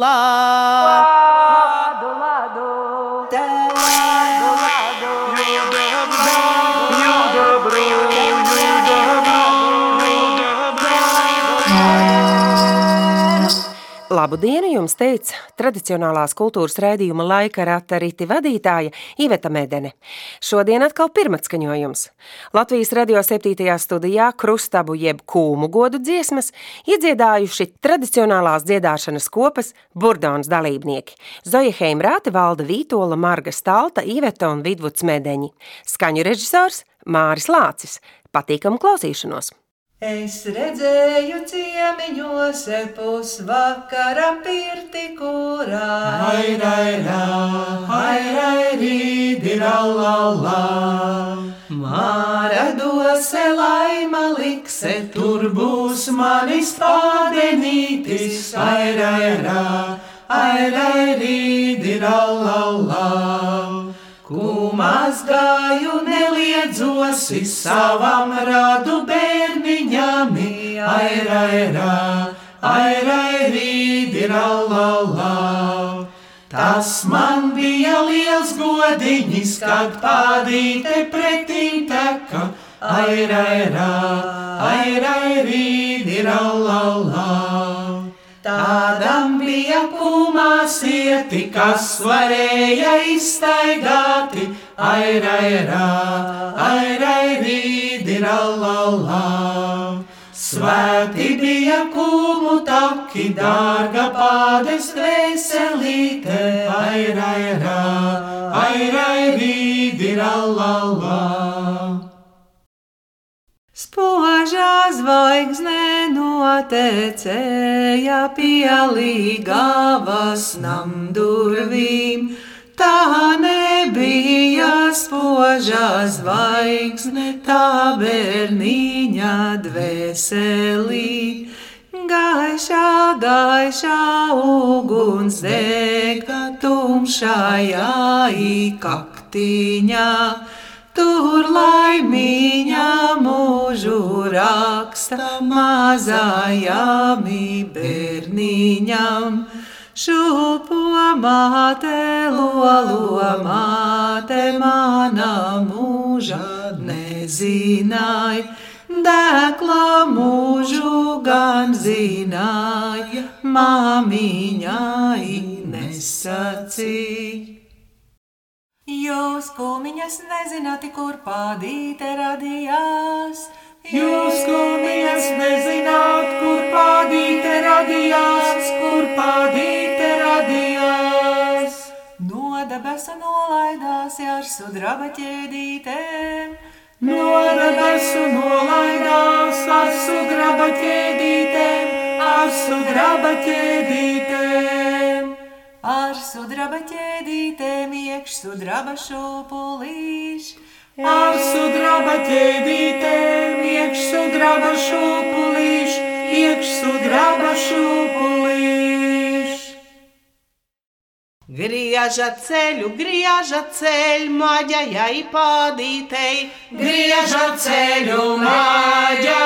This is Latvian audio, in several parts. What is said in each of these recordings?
love. Labu dienu jums teica tradicionālās kultūras raidījuma laika rata riti vadītāja Iveta Medene. Šodien atkal pirmatskaņojums. Latvijas radio 7. studijā krustabu jeb kūmu godu dziesmas iedziedājuši tradicionālās dziedāšanas kopas Burdons dalībnieki Zoja Heimrāte, Valda Vītola, Marga Stalta, Iveta un Vidvuds Medeņi. Skaņu režisors Māris Lācis. Patīkamu klausīšanos! Es redzēju ciemiņos pusvakara pirti, kurā Hai, rai, ra, hai, rai, rīdi, ra, la, la. Māra dose laima likse, Tur būs manis pādenītis, ai, rai, ra, ai, rai, rīdi, ra, la, la. Kūmās gāju Neliedzosi savam rādu bērniņam, ai, rai, ra, ai, rai, rīdi, ra, la, la. Tas man bija liels godiņš, kad pādīte pretī teka, ai, rai, ra, ai, rai, rīdi, ra, la, la. Tādam bija kumā sieti, kas varēja izstaigāti, ai, rai, ra, ai, rai, rīdi, ra, la, la. Svēti bija kūmu taki, dārga pādes veselīte, ai, rai, ra, ai, rai, rīdi, ra, la, la. Spožā zvaigzne notekēja pie līgavas namdurvīm. Tā nebija spožā zvaigzne, tā bērniņa dvēselī. Gaišā, gaišā uguns dega tumšajā ikaktiņā. Tur laimīņā mūžu raksta mazajām bērniņam. Šupo māte, lolo māte, mana mūža nezināja. Dēkla mūžu gan zināja, māmiņai nesacīja. Jūs, kumiņas, nezināt, kur pādīte radījās. Jūs, kumiņas, nezināt, kur pādīte radījās, kur pādīte radījās. No debesu nolaidās ar sudraba ķēdītēm. No debesu nolaidās ar sudraba ķēdītēm, ar sudraba ķēdītēm. Ar sudraba ķēdītēm iekš sudraba šūpulīš. Ar sudraba ķēdītēm iekš sudraba šūpulīš, iekš sudraba šūpulīš. Grieža ceļu, grieža ceļu, maģajai pādītei, Grieža ceļu maģājai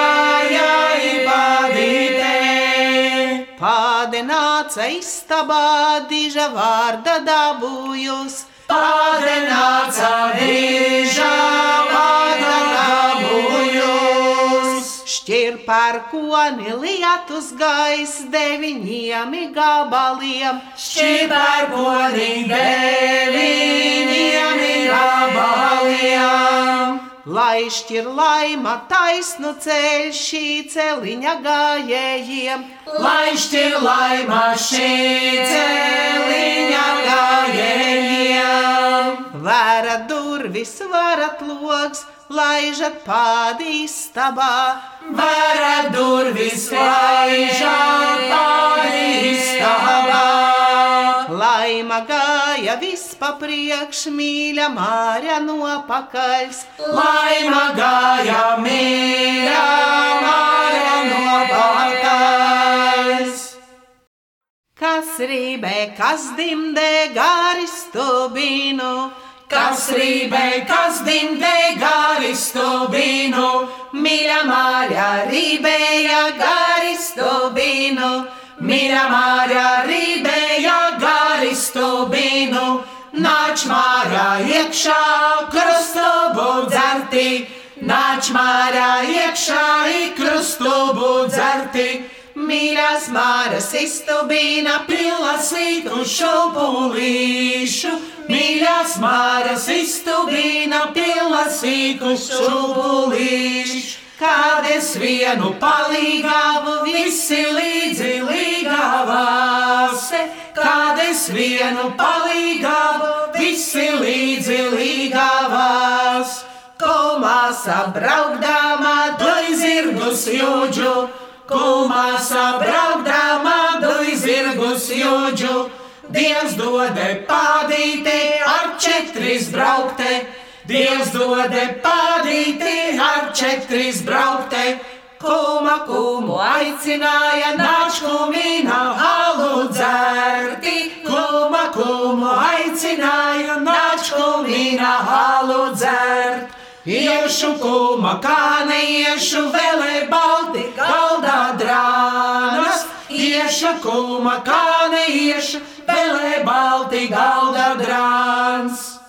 pādītei. pādenāca istabā, diža vārda dabūjus, Šķir par koni lietus gais deviņiem gabaliem, Šķiparkoni deviņiem gabaliem. Lai šķir laima taisnu ceļu šī celiņa gājējiem. Lai šķir laima šī celiņa gājējiem. Vēra durvis, varat logs, laižat pādīstabā. Vara durvis laižā pārīstabā. Laima gāja vispa priekš, mīļa mārja no pakaļs. Laima gāja mīļā māja no pakaļs. Kas rībē, kas dimdē gāri stubinu, Kas rībē, kas dimdē gāri stubinu, mīļa mārja rībēja gāri stubinu. Mīļā mārā iekšā, krustubu dzerti, nāc mārā iekšā, krustubu dzerti. Mīļās māras istubīna Pilna sīku šupulīšu, mīļās māras istubīna, pilna sīku šupulīšu. Kādes vienu palīgāvu, visi līdzi līgavās. Kādes vienu palīgāvu, līgavās. Komā sabraukdāmā Doi zirgus jūdžu, kumā sabraukdāmā, doi zirgus jūdžu. Dievs dode pādīti ar četris braukte, Dievs dode pādīti ar četris braukte. Kuma kumu aicināja nāč kumīna alu dzerti, kuma kumu aicināja nāč kumīna alu dzert. Iešu kuma kā neiešu vēlē balti galdā drānas, iešu kuma kā neiešu vēlē balti galdā drāns.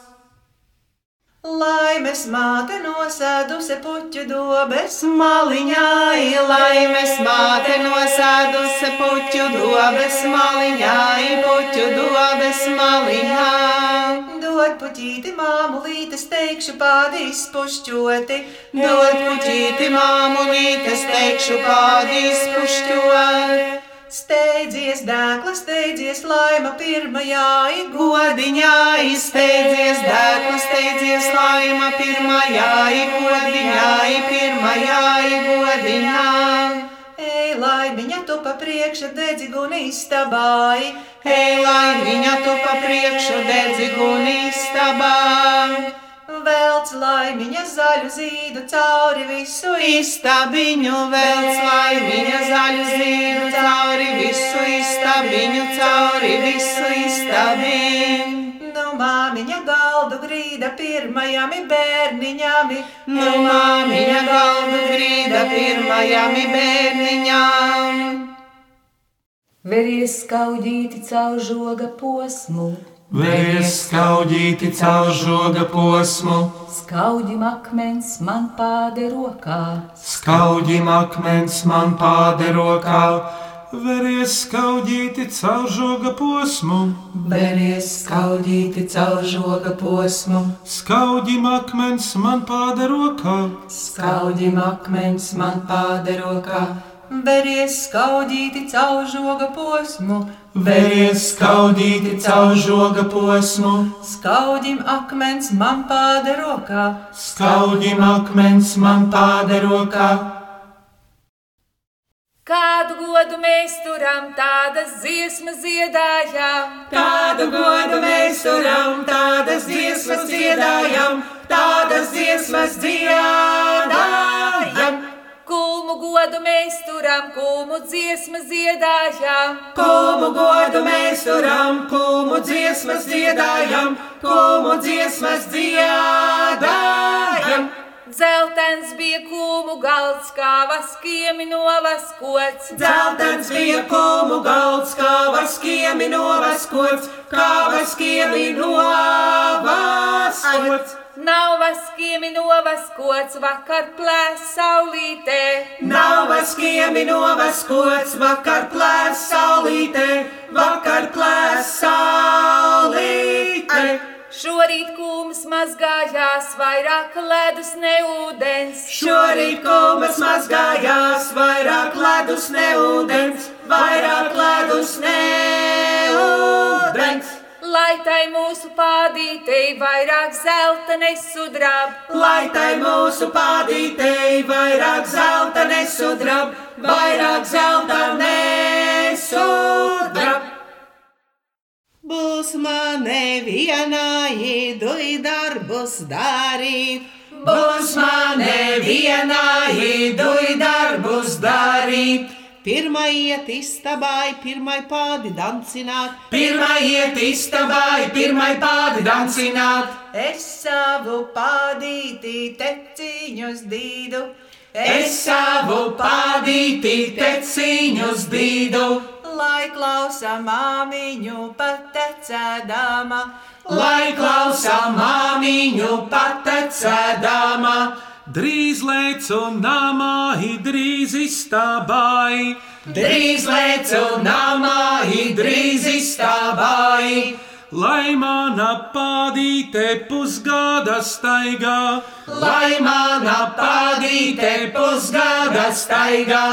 Laimes māte nosēduse puķu dobes maliņā, laimes māte nosēduse puķu dobes maliņā, puķu dobes maliņā. Dod puķīti māmulītes, teikšu pādīs pušķoti. Dod puķīti māmulītes, teikšu pādīs pušķoti. Steidzies, dēkla, steidzies, laima pirmajā Godiņā izsteidzies, dēkla, steidzies, laima pirmajā godiņā, pirmajā godiņā. Laimiņa tu pa priekšu dedziguni istabāji. Ej, laimiņa tu pa priekšu dedziguni istabāji. Velc laimiņa zaļu zīdu cauri visu Istabiņu velc laimiņa zaļu zīdu cauri visu istabiņu, cauri visu istabiņu. Nu, māmiņa galdu grīda pirmajami bērniņami. Nu, māmiņa galdu grīda pirmajami bērniņām. Veries skaudīti caur žoga posmu, Vēries skaudīti caur žoga posmu, skaudi akmens man pāde rokā. skaudī akmens man pāde rokā. Vēries skaudīti caur žoga posmu, Veries skaudīti caur žoga posmu. skaudī akmens man pāde rokā. Skaudim akmens man pāde rokā. Veries skaudīti caur žoga posmu. Vēries skaudīti caur žoga posmu, Skaudim akmens man pāde rokā. skaudī akmens man pāde rokā. Kādu godu mēs turam, tādas dziesmas dziedājām, Kādu godu mēs turam, tādas dziesmas dziedājam, tādas dziesmas dziedājam. Kulmu godu mēs turam, kulmu dziesmas dziedājām, Kumu godu mēs turam, kumu dziesmas dziedājam, kumu dziesmas dziedājam. Zeltens bija kulmu galds, kā vaskiemi novaskots. Zeltens bija kumu galds, kā vaskiemi novaskots, kā vaskiemi novaskots. Nav vaskiemi novaskots, vakar plēs saulītē. Nav vaskiemi novaskots, vakar plēs saulītē, Šorīt kūmas mazgājās, vairāk ledus ne ūdens. Šorīt kumas mazgājās, vairāk ledus ne ūdens, vairāk ledus ne ūdens. Lai tai mūsu pādītei vairāk zelta nesudrab, Lai tai mūsu pādītei vairāk zelta nesudrab, vairāk zelta nesudrab. Būs man nevienā īdui darbus darīt. Būs man nevienā īdui darbus darīt. Pirmā iet istabai, pirmai pādi dancināt. Pirmā iet istabai, pirmai pādi dancināt. Es savu pādīti teciņus dīdu. Es savu pādīti teciņus dīdu. Lai klausa māmiņu patecēdama, lai klausa māmiņu patecēdama. Drīz lēcu namā, drīz izstābai, drīz lēcu namā, drīz izstābai. Lai mana pādīte pusgada staigā, lai mana pādīte pusgada staigā,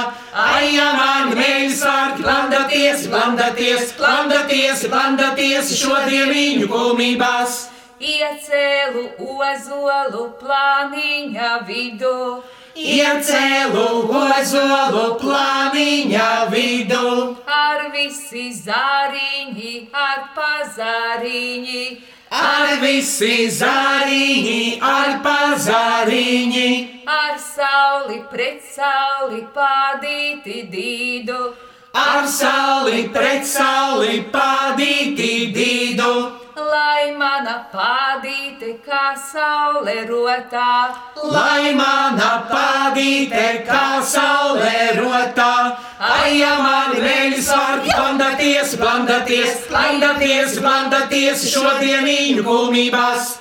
aija man mēģis vārk, blandaties, blandaties, blandaties, blandaties šodien viņu kumībās. Iecēlu ozolu plāniņa vidu. Iecēlu ozolu plāniņa vidu. Ar visi zāriņi, ar pazāriņi. Ar visi zāriņi, ar pazāriņi. Ar sauli pret sauli pādīti dīdu. Ar sauli pret sauli pādīti dīdu lai mana pādīte kā saule rotā, lai mana pādīte kā saule rotā, aija man vēļas var blandaties, blandaties, blandaties, blandaties šodien viņu kumībās.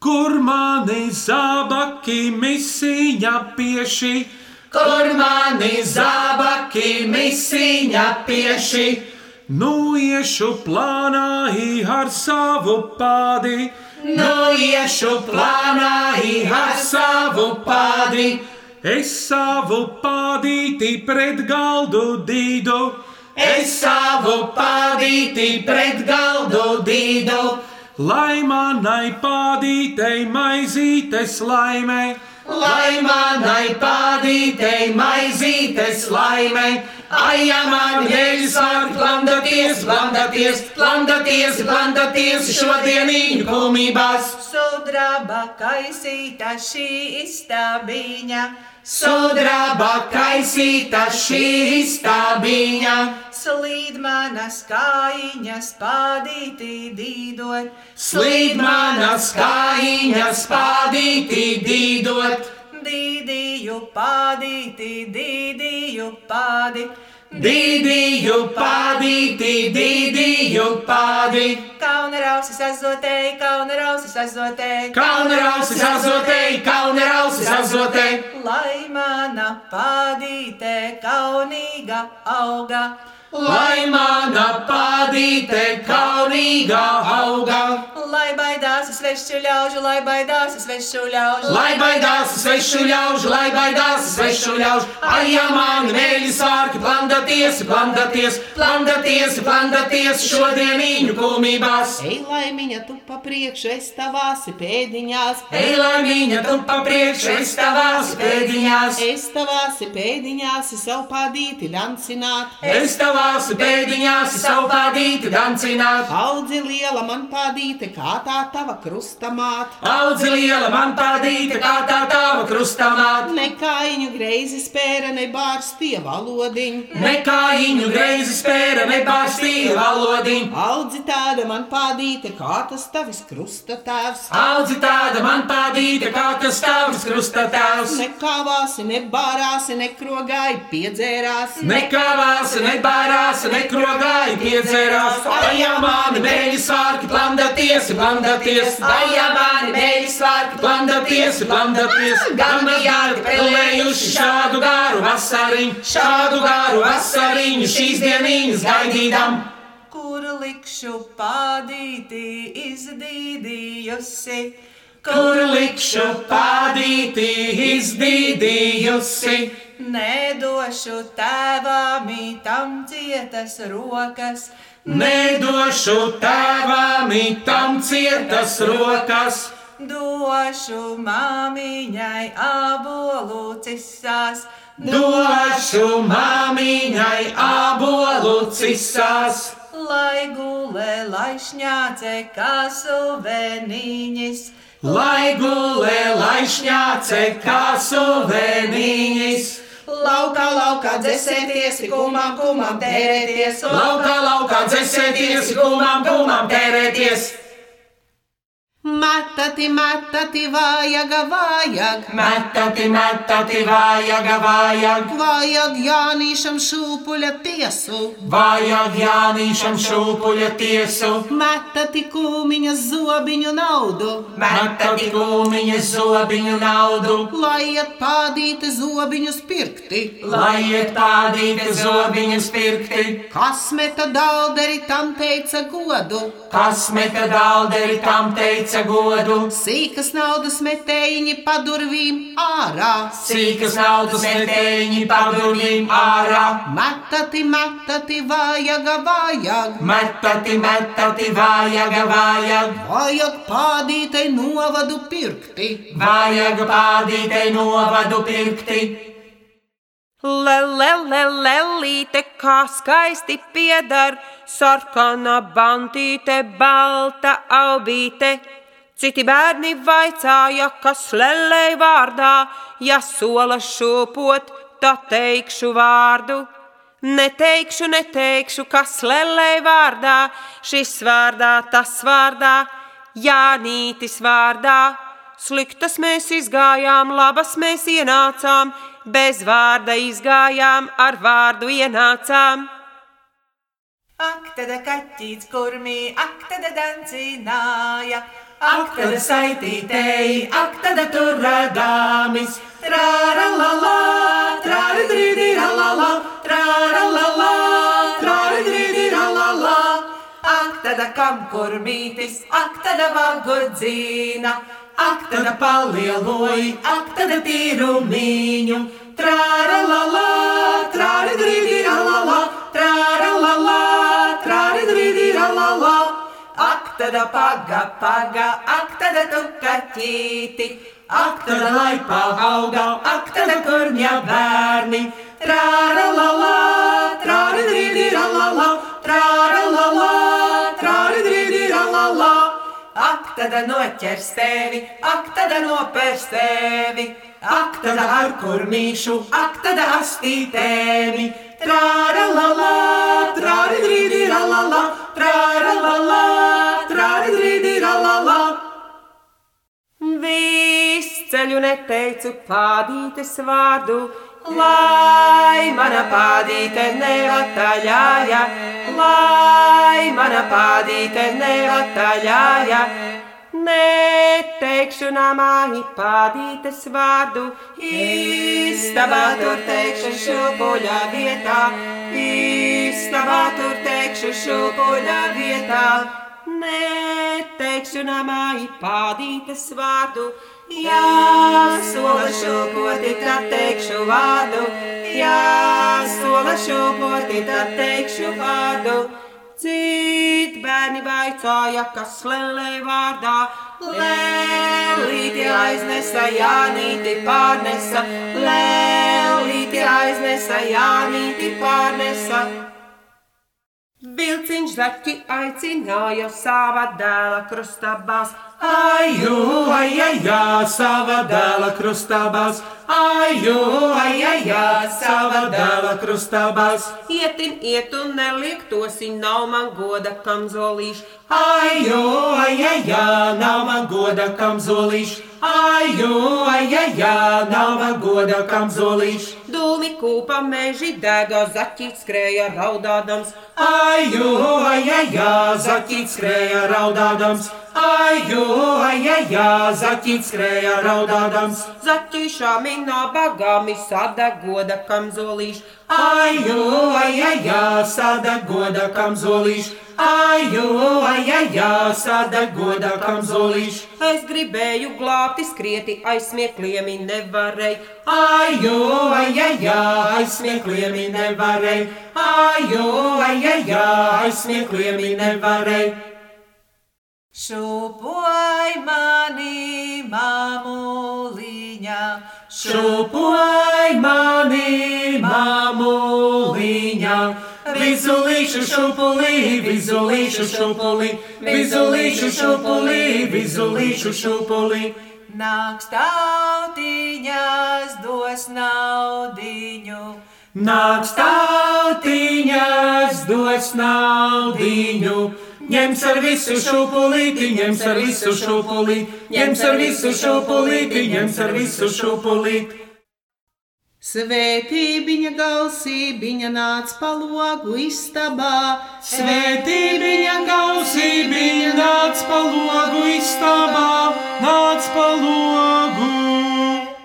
Kur mani zābaki misiņa pieši, kur mani zābaki misiņa pieši. Nu iešu plānā ar savu pādi, nu iešu plānā ar savu pādi. Es savu pādīti pret galdu dīdu, es savu pādīti pret galdu dīdu. Lai manai pādītei maizītes laimei, lai manai pādītei maizītes laimei. Aija man vēļas var blandaties, blandaties, blandaties, blandaties šodien viņu kumībās. Sudraba kaisīta šī istabiņa. Sudraba kaisīta šī istabiņa. Slīd manas kājiņas pādītī dīdot. Slīd manas kājiņas pādītī dīdot dīdīju pādīti, dīdīju pādi. Dīdīju pādīti, dīdīju pādi. Kauna rausis azotei, kauna rausis azotei. Kauna rausis azotei, kauna rausis azotei. Lai mana pādīte kaunīga auga. Lai mana pādīte kaunīga auga. Lai baidās svešu ļaužu, lai baidās svešu ļaužu. Lai baidās svešu ļaužu, lai baidās svešu ļaužu. Ai, ja man mēļi sārki, plandaties, plandaties, plandaties, plandaties šodien viņu kumībās. Ej, laimiņa, tu pa priekšu, es tavās pēdiņās. Ej, laimiņa, tu pa priekšu, es tavās pēdiņās. Es tavās pēdiņās, savu pādīti lancināt. Es tavās savās bēdiņās savu pādīti dancināt. Audzi liela man pādīte, kā tā tava krustamāt. Audzi liela man pādīte, kā tā tava krustamāt. Nekājiņu greizi spēra, ne bārstie valodiņu. Nekājiņu greizi spēra, ne bārstie valodiņu. Audzi tāda man pādīte, kā tas tavis krustatēvs. Audzi tāda man pādīte, kā tas tavs krustatēvs. Nekāvāsi, nebārāsi, nekrogāji, piedzērās. Nekāvāsi, nebārāsi dzērās, nekrogāji piedzērās. Aijā mani mēģi svārki, plandaties, plandaties. Aijā mani mēģi svārki, plandaties, plandaties. Gandijāti pelējuši šādu garu vasariņu, šādu garu vasariņu šīs dieniņas gaidīdam. Kur likšu pādīti izdīdījusi? Kur likšu pādīti izdīdījusi? Nedošu tēvam tam cietas rokas, nedošu tēvam tam cietas rokas. Došu māmiņai abolu cisās, došu māmiņai abolu cisās. Lai gulē, lai šņāce kā suveniņas, lai gulē, lai šņāce kā suveniņas. Laukā, laukā dzēsēties, kumām, kumām tērēties. Laukā, laukā dzēsēties, kumām, kumām tērēties. Matati, matati, vajag, vajag. Metati, metati, vajag, vajag. Vajag Jānīšam šūpuļa tiesu. Vajag Jānīšam šūpuļa tiesu. Matati kūmiņa zobiņu naudu. Metati kūmiņa zobiņu naudu. Lai iet pādīti zobiņus pirkti. Lai iet pādīti zobiņas pirkti. Kas meta dalderi tam teica godu. Kas meta dalderi tam teica godu. Sīkas naudas metējiņi padurvīm ārā. Sīkas naudas metēņi padurvīm ārā. Matati, matati, vajag, vajag. Metati, metati, vajag, vajag. Vajag pādītai novadu pirkti. Vajag pādītei novadu pirkti. Lelelelelīte, kā skaisti piedar, sarkana bantīte, balta aubīte. Citi bērni vaicāja, kas lelei vārdā, ja sola šūpot, tad teikšu vārdu. Neteikšu, neteikšu, kas lelei vārdā, šis vārdā, tas vārdā, Jānītis vārdā. Sliktas mēs izgājām, labas mēs ienācām, bez vārda izgājām, ar vārdu ienācām. Ak, tad kaķis kurmī, ak, tad dancināja, ak, tad saitītēji, ak, tad tur radāmis. Trāra la la, trāri drīdi ra la la, trāra la la, trāri drīdi ra la la. Ak, tad kam kurmītis, ak, tad vagudzīna, ak, tad palieloji, ak, tad tīrumiņu. Trāra la la, trāri drīdi ra la la, trāra la la, trāri drīdi ra la la. Ak, tad paga, paga, ak, tad tu kaķīti, ak, tad laipā auga, ak, tad kurņa bērni. Trāra la la, trāri drīdi ra la la, trāra la la, trāri drīdi ra la la. Ak, tad noķers tevi, ak, tad nopērs tevi, ak, tad ar kurmīšu, ak, tad astītēmi. Trāra la la, trāri drīdi ra la la, trāra la la, ceļu neteicu pādītes vārdu, lai mana pādīte nevataļāja, lai mana pādīte nevataļāja. Neteikšu namā pādītes vārdu, istabā tur teikšu šūpuļa vietā, istabā tur teikšu šūpuļa vietā. Neteikšu namā pādītes vārdu, jā, sola šūpoti, tad teikšu vārdu, jā, sola šūpoti, tad teikšu vārdu. Cit bērni vaicāja, kas lēlē vārdā, lēlīti aiznesa, Jānīti pārnesa, lēlīti aiznesa, Jānīti pārnesa. Vilciņš zaķi aicināja sava dēla krustabās, Aiju, ai, ai, jā, sava dēla krustabās. Aiju, ai, ai, jā, sava dēla krustabās. ietin, iet un neliek tosi, nav man goda kamzolīši. Aiju, ai, ai, jā, nav man goda kamzolīš. Aiju, ai, ai, jā, nav goda kamzolīš. Dūmi kūpa meži dega, zaķis skrēja raudādams. Aiju, ai, ai, jā, zaķis skrēja raudādams. Aiju, ai, ai, jā, zaķis skrēja raudādams. Zaķīšām nabagāmi sada goda kamzolīši. Aiju, ai, ai, jā, sada goda kamzolīš. Aiju, ai, ai, jā, sada goda kamzolīš. Es gribēju glābti skrieti, aizsmiekliem nevarēju. Aiju, ai, ai, jā, aizsmiekliem nevarēja. Aiju, ai, ai, jā, aizsmiekliem nevarēja. Šūpoj mani mamuliņā, Šūpoj mani, mamuliņa, vizulīšu šūpulī, vizulīšu šūpulī, vizulīšu šūpulī, vizulīšu šūpulī. nāks tautiņas dos naudiņu. Nāks tautiņas, dos naudiņu, ņems ar visu šūpulīti, ņems ar visu šūpulīti, ņems ar visu šūpulīti, ņems ar visu šūpulīti. Svētībiņa gausībiņa nāc pa logu istabā, Svētībiņa gausībiņa nāc pa logu istabā, nāc pa logu.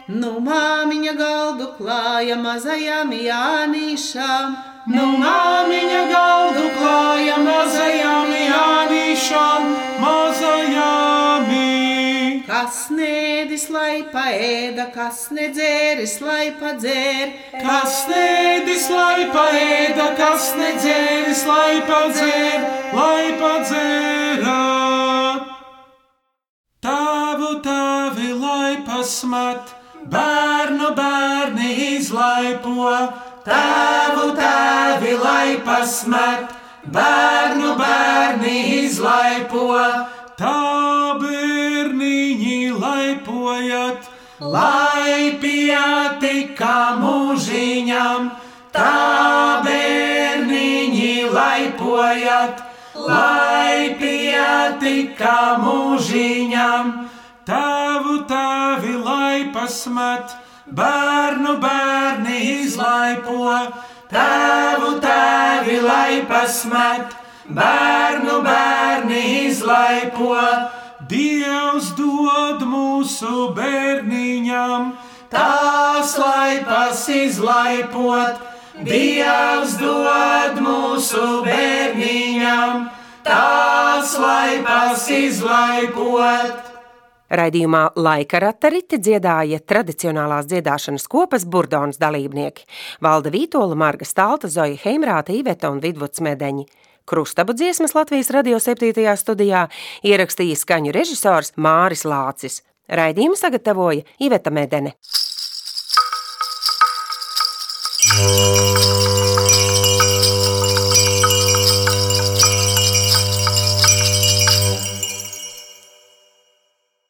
nu māmiņa galdu klāja mazajām Jānīšām, Nu māmiņa galdu klāja mazajām Jānīšām, mazajām. kas nēdis laipa ēda, kas nedzēris laipa dzēr, Kas nēdis, lai paēda, kas nedzēris, lai padzēr, lai padzērā. Tavu tavi, lai pasmat, bērnu bērni izlaipo. Tavu tavi, lai pasmat, bērnu bērni izlaipo. Tā bērniņi laipojat, lai pietika mūžiņam. Tā bērniņi laipojat, lai pietika mūžiņam. Tavu tavi lai pasmat, bērnu bērni izlaipo. Tavu tavi lai pasmat, bērnu bērni izlaipo. Dievs dod mūsu bērniņam, tās laipas izlaipot. Dievs dod mūsu bērniņam, tās laipas izlaipot. Raidījumā Laika ratariti dziedāja tradicionālās dziedāšanas kopas burdonas dalībnieki - Valda Vītola, Marga Stalta, Zoja Heimrāta, Iveta un Vidvuds Medeņi. Krustabu dziesmas Latvijas radio 7. studijā ierakstīja skaņu režisors Māris Lācis. Raidījumu sagatavoja Iveta Medene.